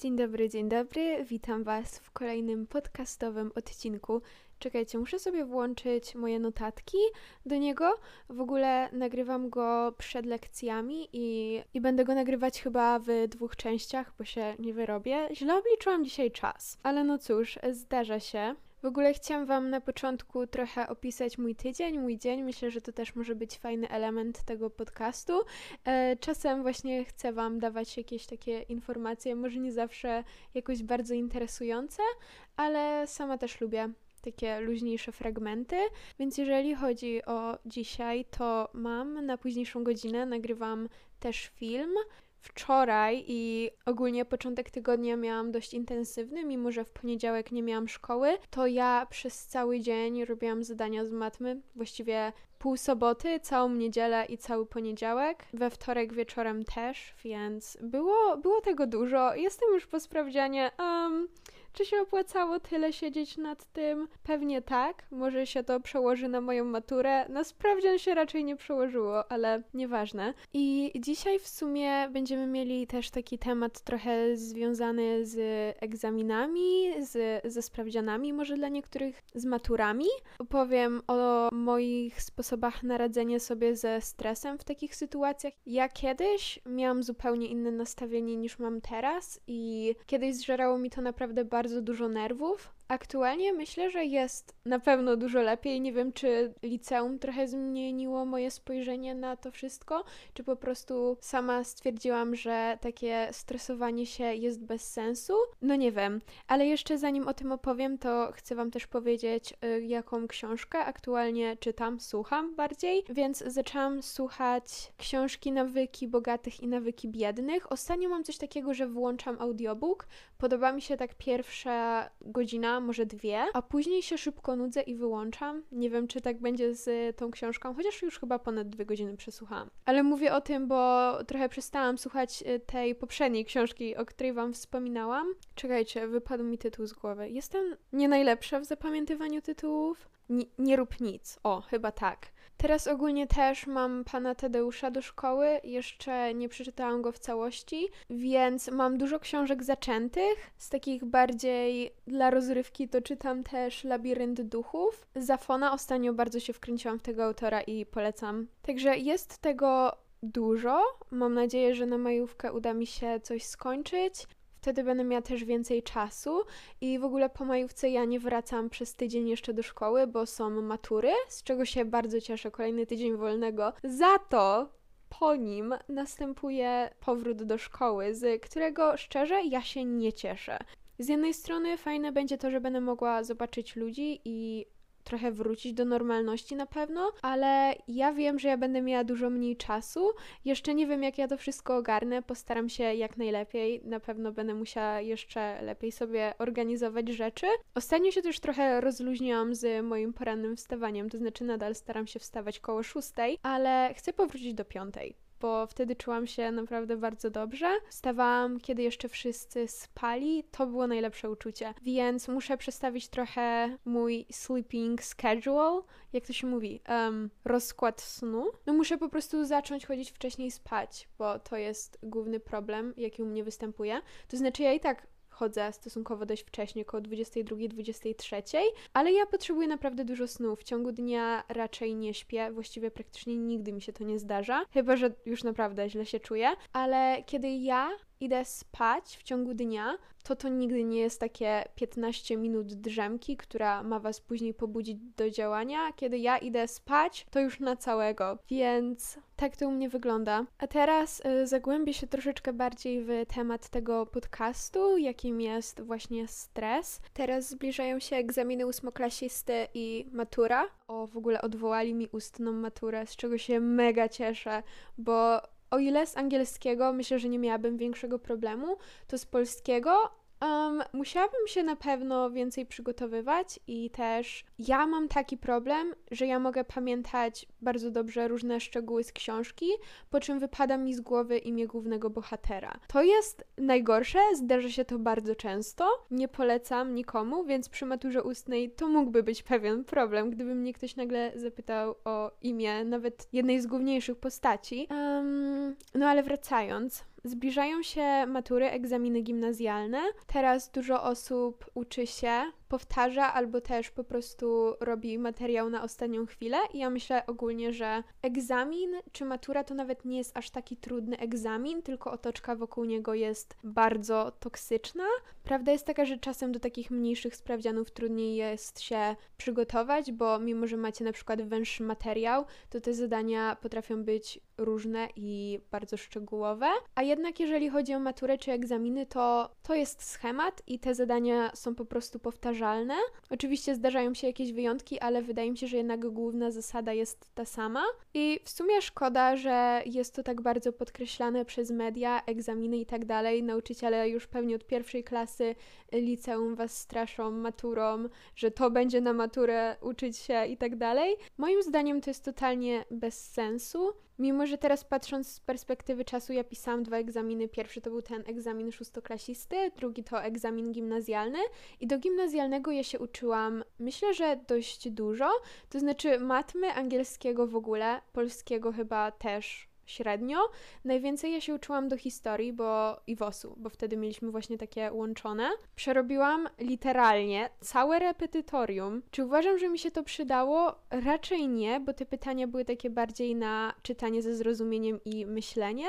Dzień dobry, dzień dobry. Witam Was w kolejnym podcastowym odcinku. Czekajcie, muszę sobie włączyć moje notatki do niego. W ogóle nagrywam go przed lekcjami i, i będę go nagrywać chyba w dwóch częściach, bo się nie wyrobię. Źle obliczyłam dzisiaj czas, ale no cóż, zdarza się. W ogóle chciałam Wam na początku trochę opisać mój tydzień, mój dzień. Myślę, że to też może być fajny element tego podcastu. E, czasem właśnie chcę Wam dawać jakieś takie informacje, może nie zawsze jakoś bardzo interesujące, ale sama też lubię takie luźniejsze fragmenty. Więc jeżeli chodzi o dzisiaj, to mam na późniejszą godzinę, nagrywam też film wczoraj i ogólnie początek tygodnia miałam dość intensywny, mimo że w poniedziałek nie miałam szkoły, to ja przez cały dzień robiłam zadania z matmy, właściwie pół soboty, całą niedzielę i cały poniedziałek. We wtorek wieczorem też, więc było, było tego dużo. Jestem już po sprawdzianie. Um, czy się opłacało tyle siedzieć nad tym? Pewnie tak. Może się to przełoży na moją maturę. Na sprawdzian się raczej nie przełożyło, ale nieważne. I dzisiaj w sumie będziemy mieli też taki temat trochę związany z egzaminami, z, ze sprawdzianami, może dla niektórych z maturami. Opowiem o moich sposobach na radzenie sobie ze stresem w takich sytuacjach. Ja kiedyś miałam zupełnie inne nastawienie niż mam teraz i kiedyś zżerało mi to naprawdę bardzo bardzo dużo nerwów. Aktualnie myślę, że jest na pewno dużo lepiej. Nie wiem, czy liceum trochę zmieniło moje spojrzenie na to wszystko, czy po prostu sama stwierdziłam, że takie stresowanie się jest bez sensu. No nie wiem, ale jeszcze zanim o tym opowiem, to chcę Wam też powiedzieć, y, jaką książkę aktualnie czytam, słucham bardziej. Więc zaczęłam słuchać książki Nawyki Bogatych i Nawyki Biednych. Ostatnio mam coś takiego, że włączam audiobook. Podoba mi się tak pierwsza godzina może dwie, a później się szybko nudzę i wyłączam. Nie wiem, czy tak będzie z tą książką, chociaż już chyba ponad dwie godziny przesłuchałam. Ale mówię o tym, bo trochę przestałam słuchać y, tej poprzedniej książki, o której Wam wspominałam. Czekajcie, wypadł mi tytuł z głowy. Jestem nie najlepsza w zapamiętywaniu tytułów. N nie rób nic. O, chyba tak. Teraz ogólnie też mam pana Tadeusza do szkoły, jeszcze nie przeczytałam go w całości, więc mam dużo książek zaczętych. Z takich bardziej dla rozrywki to czytam też Labirynt Duchów. Zafona ostatnio bardzo się wkręciłam w tego autora i polecam. Także jest tego dużo. Mam nadzieję, że na majówkę uda mi się coś skończyć. Wtedy będę miała też więcej czasu i w ogóle po majówce ja nie wracam przez tydzień jeszcze do szkoły, bo są matury, z czego się bardzo cieszę. Kolejny tydzień wolnego. Za to po nim następuje powrót do szkoły, z którego szczerze ja się nie cieszę. Z jednej strony fajne będzie to, że będę mogła zobaczyć ludzi i trochę wrócić do normalności na pewno, ale ja wiem, że ja będę miała dużo mniej czasu. Jeszcze nie wiem, jak ja to wszystko ogarnę. Postaram się jak najlepiej. Na pewno będę musiała jeszcze lepiej sobie organizować rzeczy. Ostatnio się też trochę rozluźniłam z moim porannym wstawaniem, to znaczy nadal staram się wstawać koło szóstej, ale chcę powrócić do piątej bo wtedy czułam się naprawdę bardzo dobrze. Wstawałam, kiedy jeszcze wszyscy spali, to było najlepsze uczucie. Więc muszę przestawić trochę mój sleeping schedule, jak to się mówi, um, rozkład snu. No muszę po prostu zacząć chodzić wcześniej spać, bo to jest główny problem, jaki u mnie występuje. To znaczy ja i tak chodzę stosunkowo dość wcześnie, około 22-23, ale ja potrzebuję naprawdę dużo snu. W ciągu dnia raczej nie śpię, właściwie praktycznie nigdy mi się to nie zdarza, chyba że już naprawdę źle się czuję, ale kiedy ja idę spać w ciągu dnia, to to nigdy nie jest takie 15 minut drzemki, która ma was później pobudzić do działania. Kiedy ja idę spać, to już na całego. Więc tak to u mnie wygląda. A teraz y, zagłębię się troszeczkę bardziej w temat tego podcastu, jakim jest właśnie stres. Teraz zbliżają się egzaminy ósmoklasisty i matura. O, w ogóle odwołali mi ustną maturę, z czego się mega cieszę, bo o ile z angielskiego myślę, że nie miałabym większego problemu, to z polskiego Um, musiałabym się na pewno więcej przygotowywać i też ja mam taki problem, że ja mogę pamiętać bardzo dobrze różne szczegóły z książki, po czym wypada mi z głowy imię głównego bohatera. To jest najgorsze, zdarza się to bardzo często, nie polecam nikomu, więc przy maturze ustnej to mógłby być pewien problem, gdyby mnie ktoś nagle zapytał o imię nawet jednej z główniejszych postaci. Um, no ale wracając, Zbliżają się matury, egzaminy gimnazjalne. Teraz dużo osób uczy się powtarza albo też po prostu robi materiał na ostatnią chwilę. I ja myślę ogólnie, że egzamin czy matura to nawet nie jest aż taki trudny egzamin, tylko otoczka wokół niego jest bardzo toksyczna. Prawda jest taka, że czasem do takich mniejszych sprawdzianów trudniej jest się przygotować, bo mimo, że macie na przykład węższy materiał, to te zadania potrafią być różne i bardzo szczegółowe. A jednak jeżeli chodzi o maturę czy egzaminy, to to jest schemat i te zadania są po prostu powtarzalne. Oczywiście zdarzają się jakieś wyjątki, ale wydaje mi się, że jednak główna zasada jest ta sama. I w sumie szkoda, że jest to tak bardzo podkreślane przez media, egzaminy i tak dalej. Nauczyciele już pewnie od pierwszej klasy liceum was straszą maturą, że to będzie na maturę uczyć się i tak dalej. Moim zdaniem to jest totalnie bez sensu. Mimo, że teraz patrząc z perspektywy czasu, ja pisałam dwa egzaminy. Pierwszy to był ten egzamin szóstoklasisty, drugi to egzamin gimnazjalny. I do gimnazjalnego ja się uczyłam, myślę, że dość dużo. To znaczy matmy, angielskiego w ogóle, polskiego chyba też średnio. Najwięcej ja się uczyłam do historii bo i WOS-u, bo wtedy mieliśmy właśnie takie łączone. Przerobiłam literalnie całe repetytorium. Czy uważam, że mi się to przydało? Raczej nie, bo te pytania były takie bardziej na czytanie ze zrozumieniem i myślenie,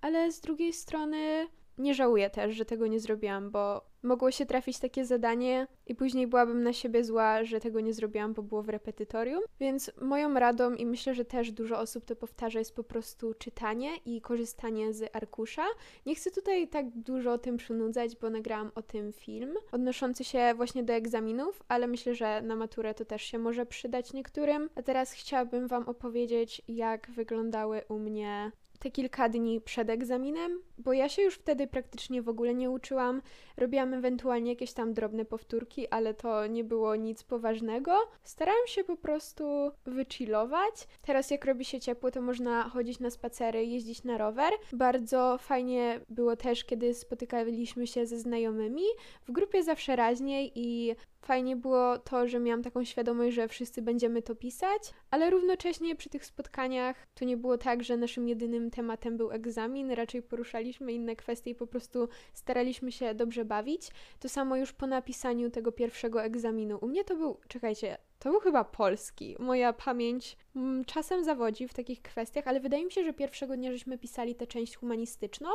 ale z drugiej strony nie żałuję też, że tego nie zrobiłam, bo mogło się trafić takie zadanie i później byłabym na siebie zła, że tego nie zrobiłam, bo było w repetytorium. Więc moją radą i myślę, że też dużo osób to powtarza jest po prostu czytanie i korzystanie z arkusza. Nie chcę tutaj tak dużo o tym przynudzać, bo nagrałam o tym film odnoszący się właśnie do egzaminów, ale myślę, że na maturę to też się może przydać niektórym. A teraz chciałabym Wam opowiedzieć, jak wyglądały u mnie te kilka dni przed egzaminem, bo ja się już wtedy praktycznie w ogóle nie uczyłam. Robiłam ewentualnie jakieś tam drobne powtórki, ale to nie było nic poważnego. Starałam się po prostu wychillować. Teraz jak robi się ciepło, to można chodzić na spacery, jeździć na rower. Bardzo fajnie było też, kiedy spotykaliśmy się ze znajomymi. W grupie zawsze raźniej i Fajnie było to, że miałam taką świadomość, że wszyscy będziemy to pisać, ale równocześnie przy tych spotkaniach to nie było tak, że naszym jedynym tematem był egzamin, raczej poruszaliśmy inne kwestie i po prostu staraliśmy się dobrze bawić. To samo już po napisaniu tego pierwszego egzaminu. U mnie to był, czekajcie, to był chyba polski. Moja pamięć mm, czasem zawodzi w takich kwestiach, ale wydaje mi się, że pierwszego dnia żeśmy pisali tę część humanistyczną.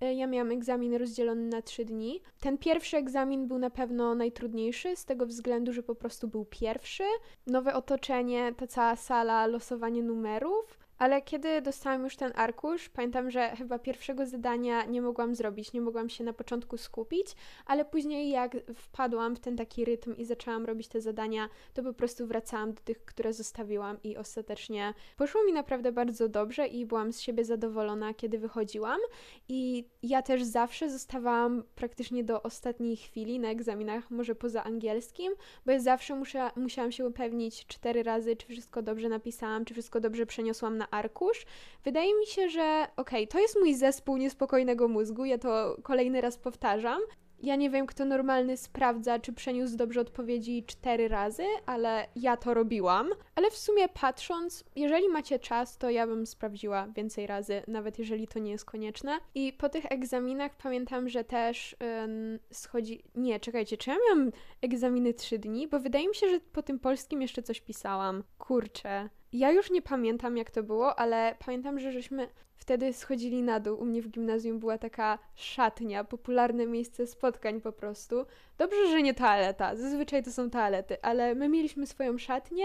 E, ja miałam egzamin rozdzielony na trzy dni. Ten pierwszy egzamin był na pewno najtrudniejszy, z tego względu, że po prostu był pierwszy. Nowe otoczenie, ta cała sala, losowanie numerów. Ale kiedy dostałam już ten arkusz, pamiętam, że chyba pierwszego zadania nie mogłam zrobić, nie mogłam się na początku skupić, ale później jak wpadłam w ten taki rytm i zaczęłam robić te zadania, to po prostu wracałam do tych, które zostawiłam i ostatecznie poszło mi naprawdę bardzo dobrze i byłam z siebie zadowolona, kiedy wychodziłam. I ja też zawsze zostawałam praktycznie do ostatniej chwili na egzaminach, może poza angielskim, bo ja zawsze muszę, musiałam się upewnić cztery razy, czy wszystko dobrze napisałam, czy wszystko dobrze przeniosłam arkusz. Wydaje mi się, że okej, okay, to jest mój zespół niespokojnego mózgu, ja to kolejny raz powtarzam. Ja nie wiem, kto normalny sprawdza, czy przeniósł dobrze odpowiedzi cztery razy, ale ja to robiłam. Ale w sumie patrząc, jeżeli macie czas, to ja bym sprawdziła więcej razy, nawet jeżeli to nie jest konieczne. I po tych egzaminach pamiętam, że też ym, schodzi. Nie, czekajcie, czy ja miałam egzaminy trzy dni? Bo wydaje mi się, że po tym polskim jeszcze coś pisałam. Kurczę. Ja już nie pamiętam, jak to było, ale pamiętam, że żeśmy wtedy schodzili na dół. U mnie w gimnazjum była taka szatnia, popularne miejsce spotkań po prostu. Dobrze, że nie toaleta, zazwyczaj to są toalety, ale my mieliśmy swoją szatnię.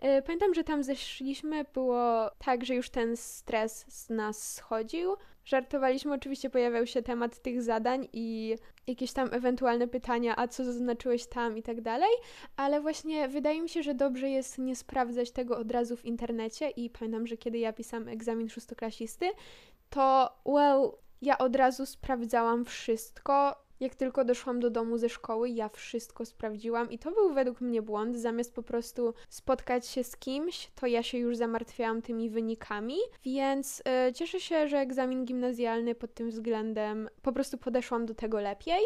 E, pamiętam, że tam zeszliśmy, było tak, że już ten stres z nas schodził. Żartowaliśmy, oczywiście pojawiał się temat tych zadań i jakieś tam ewentualne pytania, a co zaznaczyłeś tam i tak dalej, ale właśnie wydaje mi się, że dobrze jest nie sprawdzać tego od razu w internecie i pamiętam, że kiedy ja pisałam egzamin szóstoklasisty, to well, ja od razu sprawdzałam wszystko, jak tylko doszłam do domu ze szkoły, ja wszystko sprawdziłam i to był według mnie błąd. Zamiast po prostu spotkać się z kimś, to ja się już zamartwiałam tymi wynikami, więc yy, cieszę się, że egzamin gimnazjalny pod tym względem po prostu podeszłam do tego lepiej.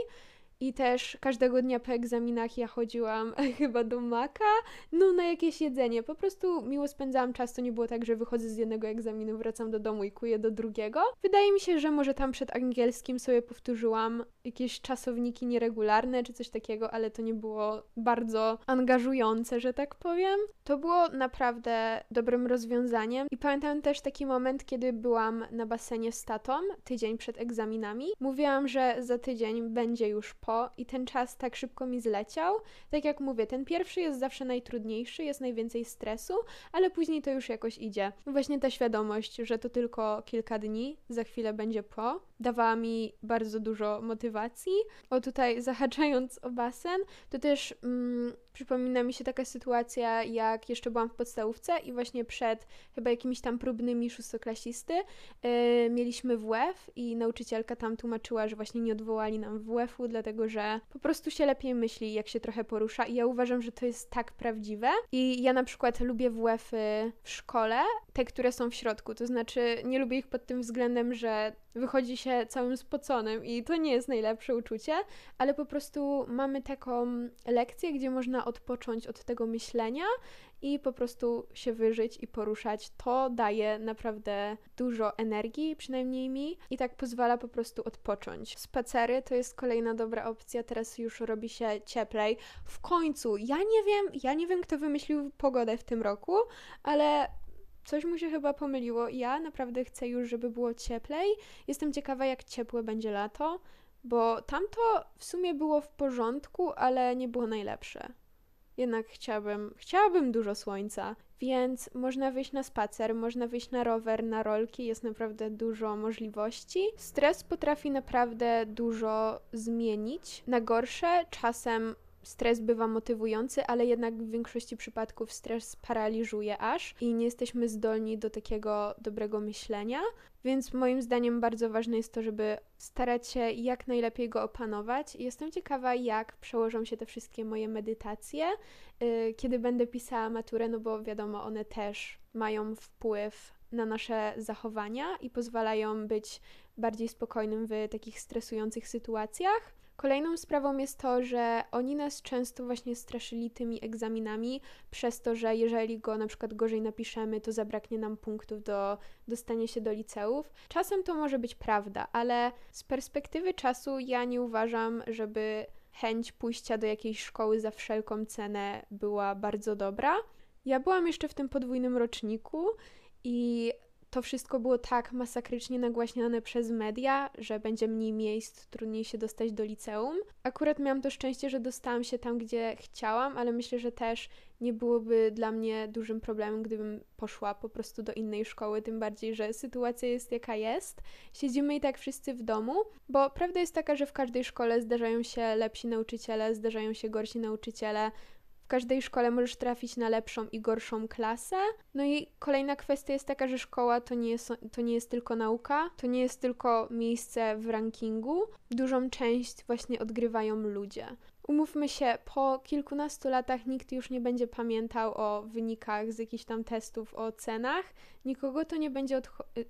I też każdego dnia po egzaminach ja chodziłam chyba do maka, no na jakieś jedzenie. Po prostu miło spędzałam czas, to nie było tak, że wychodzę z jednego egzaminu, wracam do domu i kuję do drugiego. Wydaje mi się, że może tam przed angielskim sobie powtórzyłam jakieś czasowniki nieregularne czy coś takiego, ale to nie było bardzo angażujące, że tak powiem. To było naprawdę dobrym rozwiązaniem i pamiętam też taki moment, kiedy byłam na basenie z tatą tydzień przed egzaminami. Mówiłam, że za tydzień będzie już po i ten czas tak szybko mi zleciał. Tak jak mówię, ten pierwszy jest zawsze najtrudniejszy, jest najwięcej stresu, ale później to już jakoś idzie. Właśnie ta świadomość, że to tylko kilka dni, za chwilę będzie po, dawała mi bardzo dużo motywacji. O tutaj zahaczając o basen, to też mm, przypomina mi się taka sytuacja, jak jeszcze byłam w podstawówce i właśnie przed chyba jakimiś tam próbnymi szóstoklasisty yy, mieliśmy WF i nauczycielka tam tłumaczyła, że właśnie nie odwołali nam WF-u, dlatego że po prostu się lepiej myśli, jak się trochę porusza i ja uważam, że to jest tak prawdziwe. I ja na przykład lubię WF-y w szkole, te, które są w środku, to znaczy nie lubię ich pod tym względem, że wychodzi się całym spoconym i to nie jest najlepsze uczucie, ale po prostu mamy taką lekcję, gdzie można odpocząć od tego myślenia i po prostu się wyżyć i poruszać. To daje naprawdę dużo energii, przynajmniej mi, i tak pozwala po prostu odpocząć. Spacery to jest kolejna dobra opcja, teraz już robi się cieplej. W końcu, ja nie wiem, ja nie wiem, kto wymyślił pogodę w tym roku, ale coś mu się chyba pomyliło. Ja naprawdę chcę już, żeby było cieplej. Jestem ciekawa, jak ciepłe będzie lato, bo tamto w sumie było w porządku, ale nie było najlepsze. Jednak chciałabym, chciałabym dużo słońca, więc można wyjść na spacer, można wyjść na rower, na rolki, jest naprawdę dużo możliwości. Stres potrafi naprawdę dużo zmienić na gorsze, czasem stres bywa motywujący, ale jednak w większości przypadków stres paraliżuje aż i nie jesteśmy zdolni do takiego dobrego myślenia. Więc moim zdaniem bardzo ważne jest to, żeby starać się jak najlepiej go opanować. Jestem ciekawa, jak przełożą się te wszystkie moje medytacje, yy, kiedy będę pisała maturę, no bo wiadomo, one też mają wpływ na nasze zachowania i pozwalają być bardziej spokojnym w takich stresujących sytuacjach. Kolejną sprawą jest to, że oni nas często właśnie straszyli tymi egzaminami, przez to, że jeżeli go na przykład gorzej napiszemy, to zabraknie nam punktów do dostania się do liceów. Czasem to może być prawda, ale z perspektywy czasu ja nie uważam, żeby chęć pójścia do jakiejś szkoły za wszelką cenę była bardzo dobra. Ja byłam jeszcze w tym podwójnym roczniku i to wszystko było tak masakrycznie nagłaśniane przez media, że będzie mniej miejsc, trudniej się dostać do liceum. Akurat miałam to szczęście, że dostałam się tam, gdzie chciałam, ale myślę, że też nie byłoby dla mnie dużym problemem, gdybym poszła po prostu do innej szkoły, tym bardziej, że sytuacja jest jaka jest. Siedzimy i tak wszyscy w domu, bo prawda jest taka, że w każdej szkole zdarzają się lepsi nauczyciele, zdarzają się gorsi nauczyciele, w każdej szkole możesz trafić na lepszą i gorszą klasę. No i kolejna kwestia jest taka, że szkoła to nie jest, to nie jest tylko nauka, to nie jest tylko miejsce w rankingu. Dużą część właśnie odgrywają ludzie. Umówmy się, po kilkunastu latach nikt już nie będzie pamiętał o wynikach z jakichś tam testów, o cenach. Nikogo to nie będzie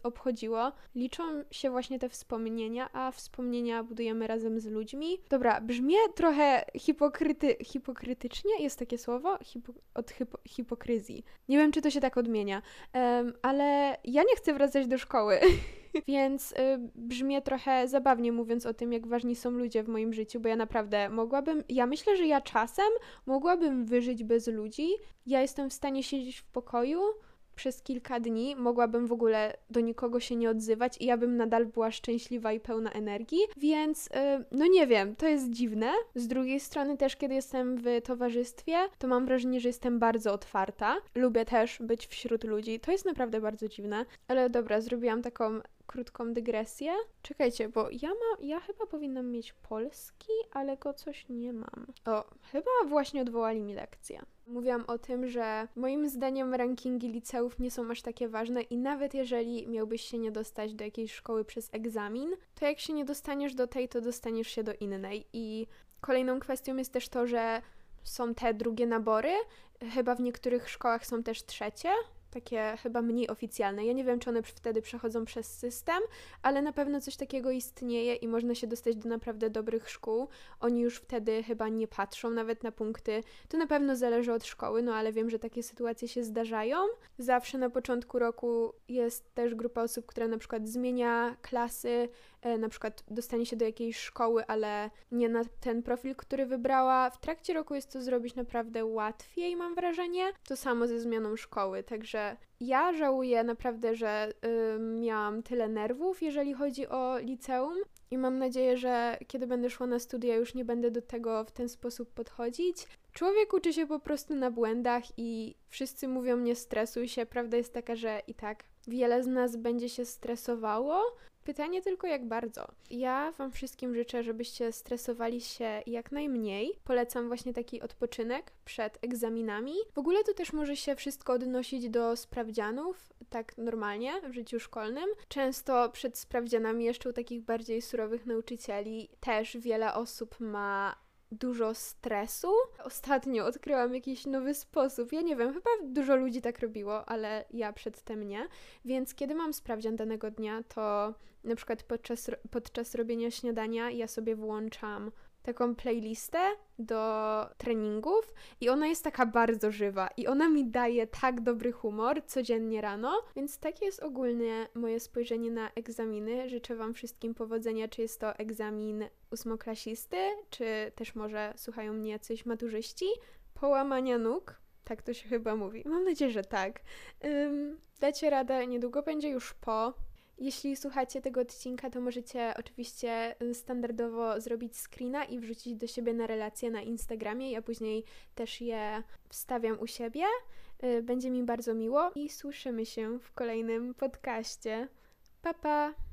obchodziło. Liczą się właśnie te wspomnienia, a wspomnienia budujemy razem z ludźmi. Dobra, brzmię trochę hipokryty, hipokrytycznie, jest takie słowo? Hipo, od hipo, hipokryzji. Nie wiem, czy to się tak odmienia, um, ale ja nie chcę wracać do szkoły. Więc y, trochę zabawnie mówiąc o tym, jak ważni są ludzie w moim życiu, bo ja naprawdę mogłabym, ja myślę, że ja czasem mogłabym wyżyć bez ludzi. Ja jestem w stanie siedzieć w pokoju, przez kilka dni mogłabym w ogóle do nikogo się nie odzywać i ja bym nadal była szczęśliwa i pełna energii, więc yy, no nie wiem, to jest dziwne. Z drugiej strony też, kiedy jestem w towarzystwie, to mam wrażenie, że jestem bardzo otwarta. Lubię też być wśród ludzi. To jest naprawdę bardzo dziwne. Ale dobra, zrobiłam taką krótką dygresję. Czekajcie, bo ja mam, ja chyba powinnam mieć polski, ale go coś nie mam. O, chyba właśnie odwołali mi lekcję. Mówiłam o tym, że moim zdaniem rankingi liceów nie są aż takie ważne i nawet jeżeli miałbyś się nie dostać do jakiejś szkoły przez egzamin, to jak się nie dostaniesz do tej, to dostaniesz się do innej. I kolejną kwestią jest też to, że są te drugie nabory. Chyba w niektórych szkołach są też trzecie, takie chyba mniej oficjalne. Ja nie wiem, czy one wtedy przechodzą przez system, ale na pewno coś takiego istnieje i można się dostać do naprawdę dobrych szkół. Oni już wtedy chyba nie patrzą nawet na punkty. To na pewno zależy od szkoły, no ale wiem, że takie sytuacje się zdarzają. Zawsze na początku roku jest też grupa osób, która na przykład zmienia klasy, na przykład dostanie się do jakiejś szkoły, ale nie na ten profil, który wybrała. W trakcie roku jest to zrobić naprawdę łatwiej, mam wrażenie. To samo ze zmianą szkoły, także ja żałuję naprawdę, że y, miałam tyle nerwów, jeżeli chodzi o liceum. I mam nadzieję, że kiedy będę szła na studia, już nie będę do tego w ten sposób podchodzić. Człowiek uczy się po prostu na błędach i wszyscy mówią nie stresuj się. Prawda jest taka, że i tak wiele z nas będzie się stresowało. Pytanie tylko jak bardzo. Ja Wam wszystkim życzę, żebyście stresowali się jak najmniej. Polecam właśnie taki odpoczynek przed egzaminami. W ogóle to też może się wszystko odnosić do sprawdzianów, tak normalnie w życiu szkolnym. Często przed sprawdzianami jeszcze u takich bardziej surowych nauczycieli też wiele osób ma dużo stresu. Ostatnio odkryłam jakiś nowy sposób. Ja nie wiem, chyba dużo ludzi tak robiło, ale ja przedtem nie. Więc kiedy mam sprawdzian danego dnia, to na przykład podczas, podczas robienia śniadania ja sobie włączam taką playlistę do treningów i ona jest taka bardzo żywa i ona mi daje tak dobry humor codziennie rano, więc takie jest ogólnie moje spojrzenie na egzaminy. Życzę Wam wszystkim powodzenia, czy jest to egzamin ósmoklasisty, czy też może słuchają mnie jacyś maturzyści. Połamania nóg, tak to się chyba mówi. Mam nadzieję, że tak. Um, dacie radę, niedługo będzie już po, jeśli słuchacie tego odcinka, to możecie oczywiście y, standardowo zrobić screena i wrzucić do siebie na relacje na Instagramie. Ja później też je wstawiam u siebie. Y, będzie mi bardzo miło i słyszymy się w kolejnym podcaście. Pa pa!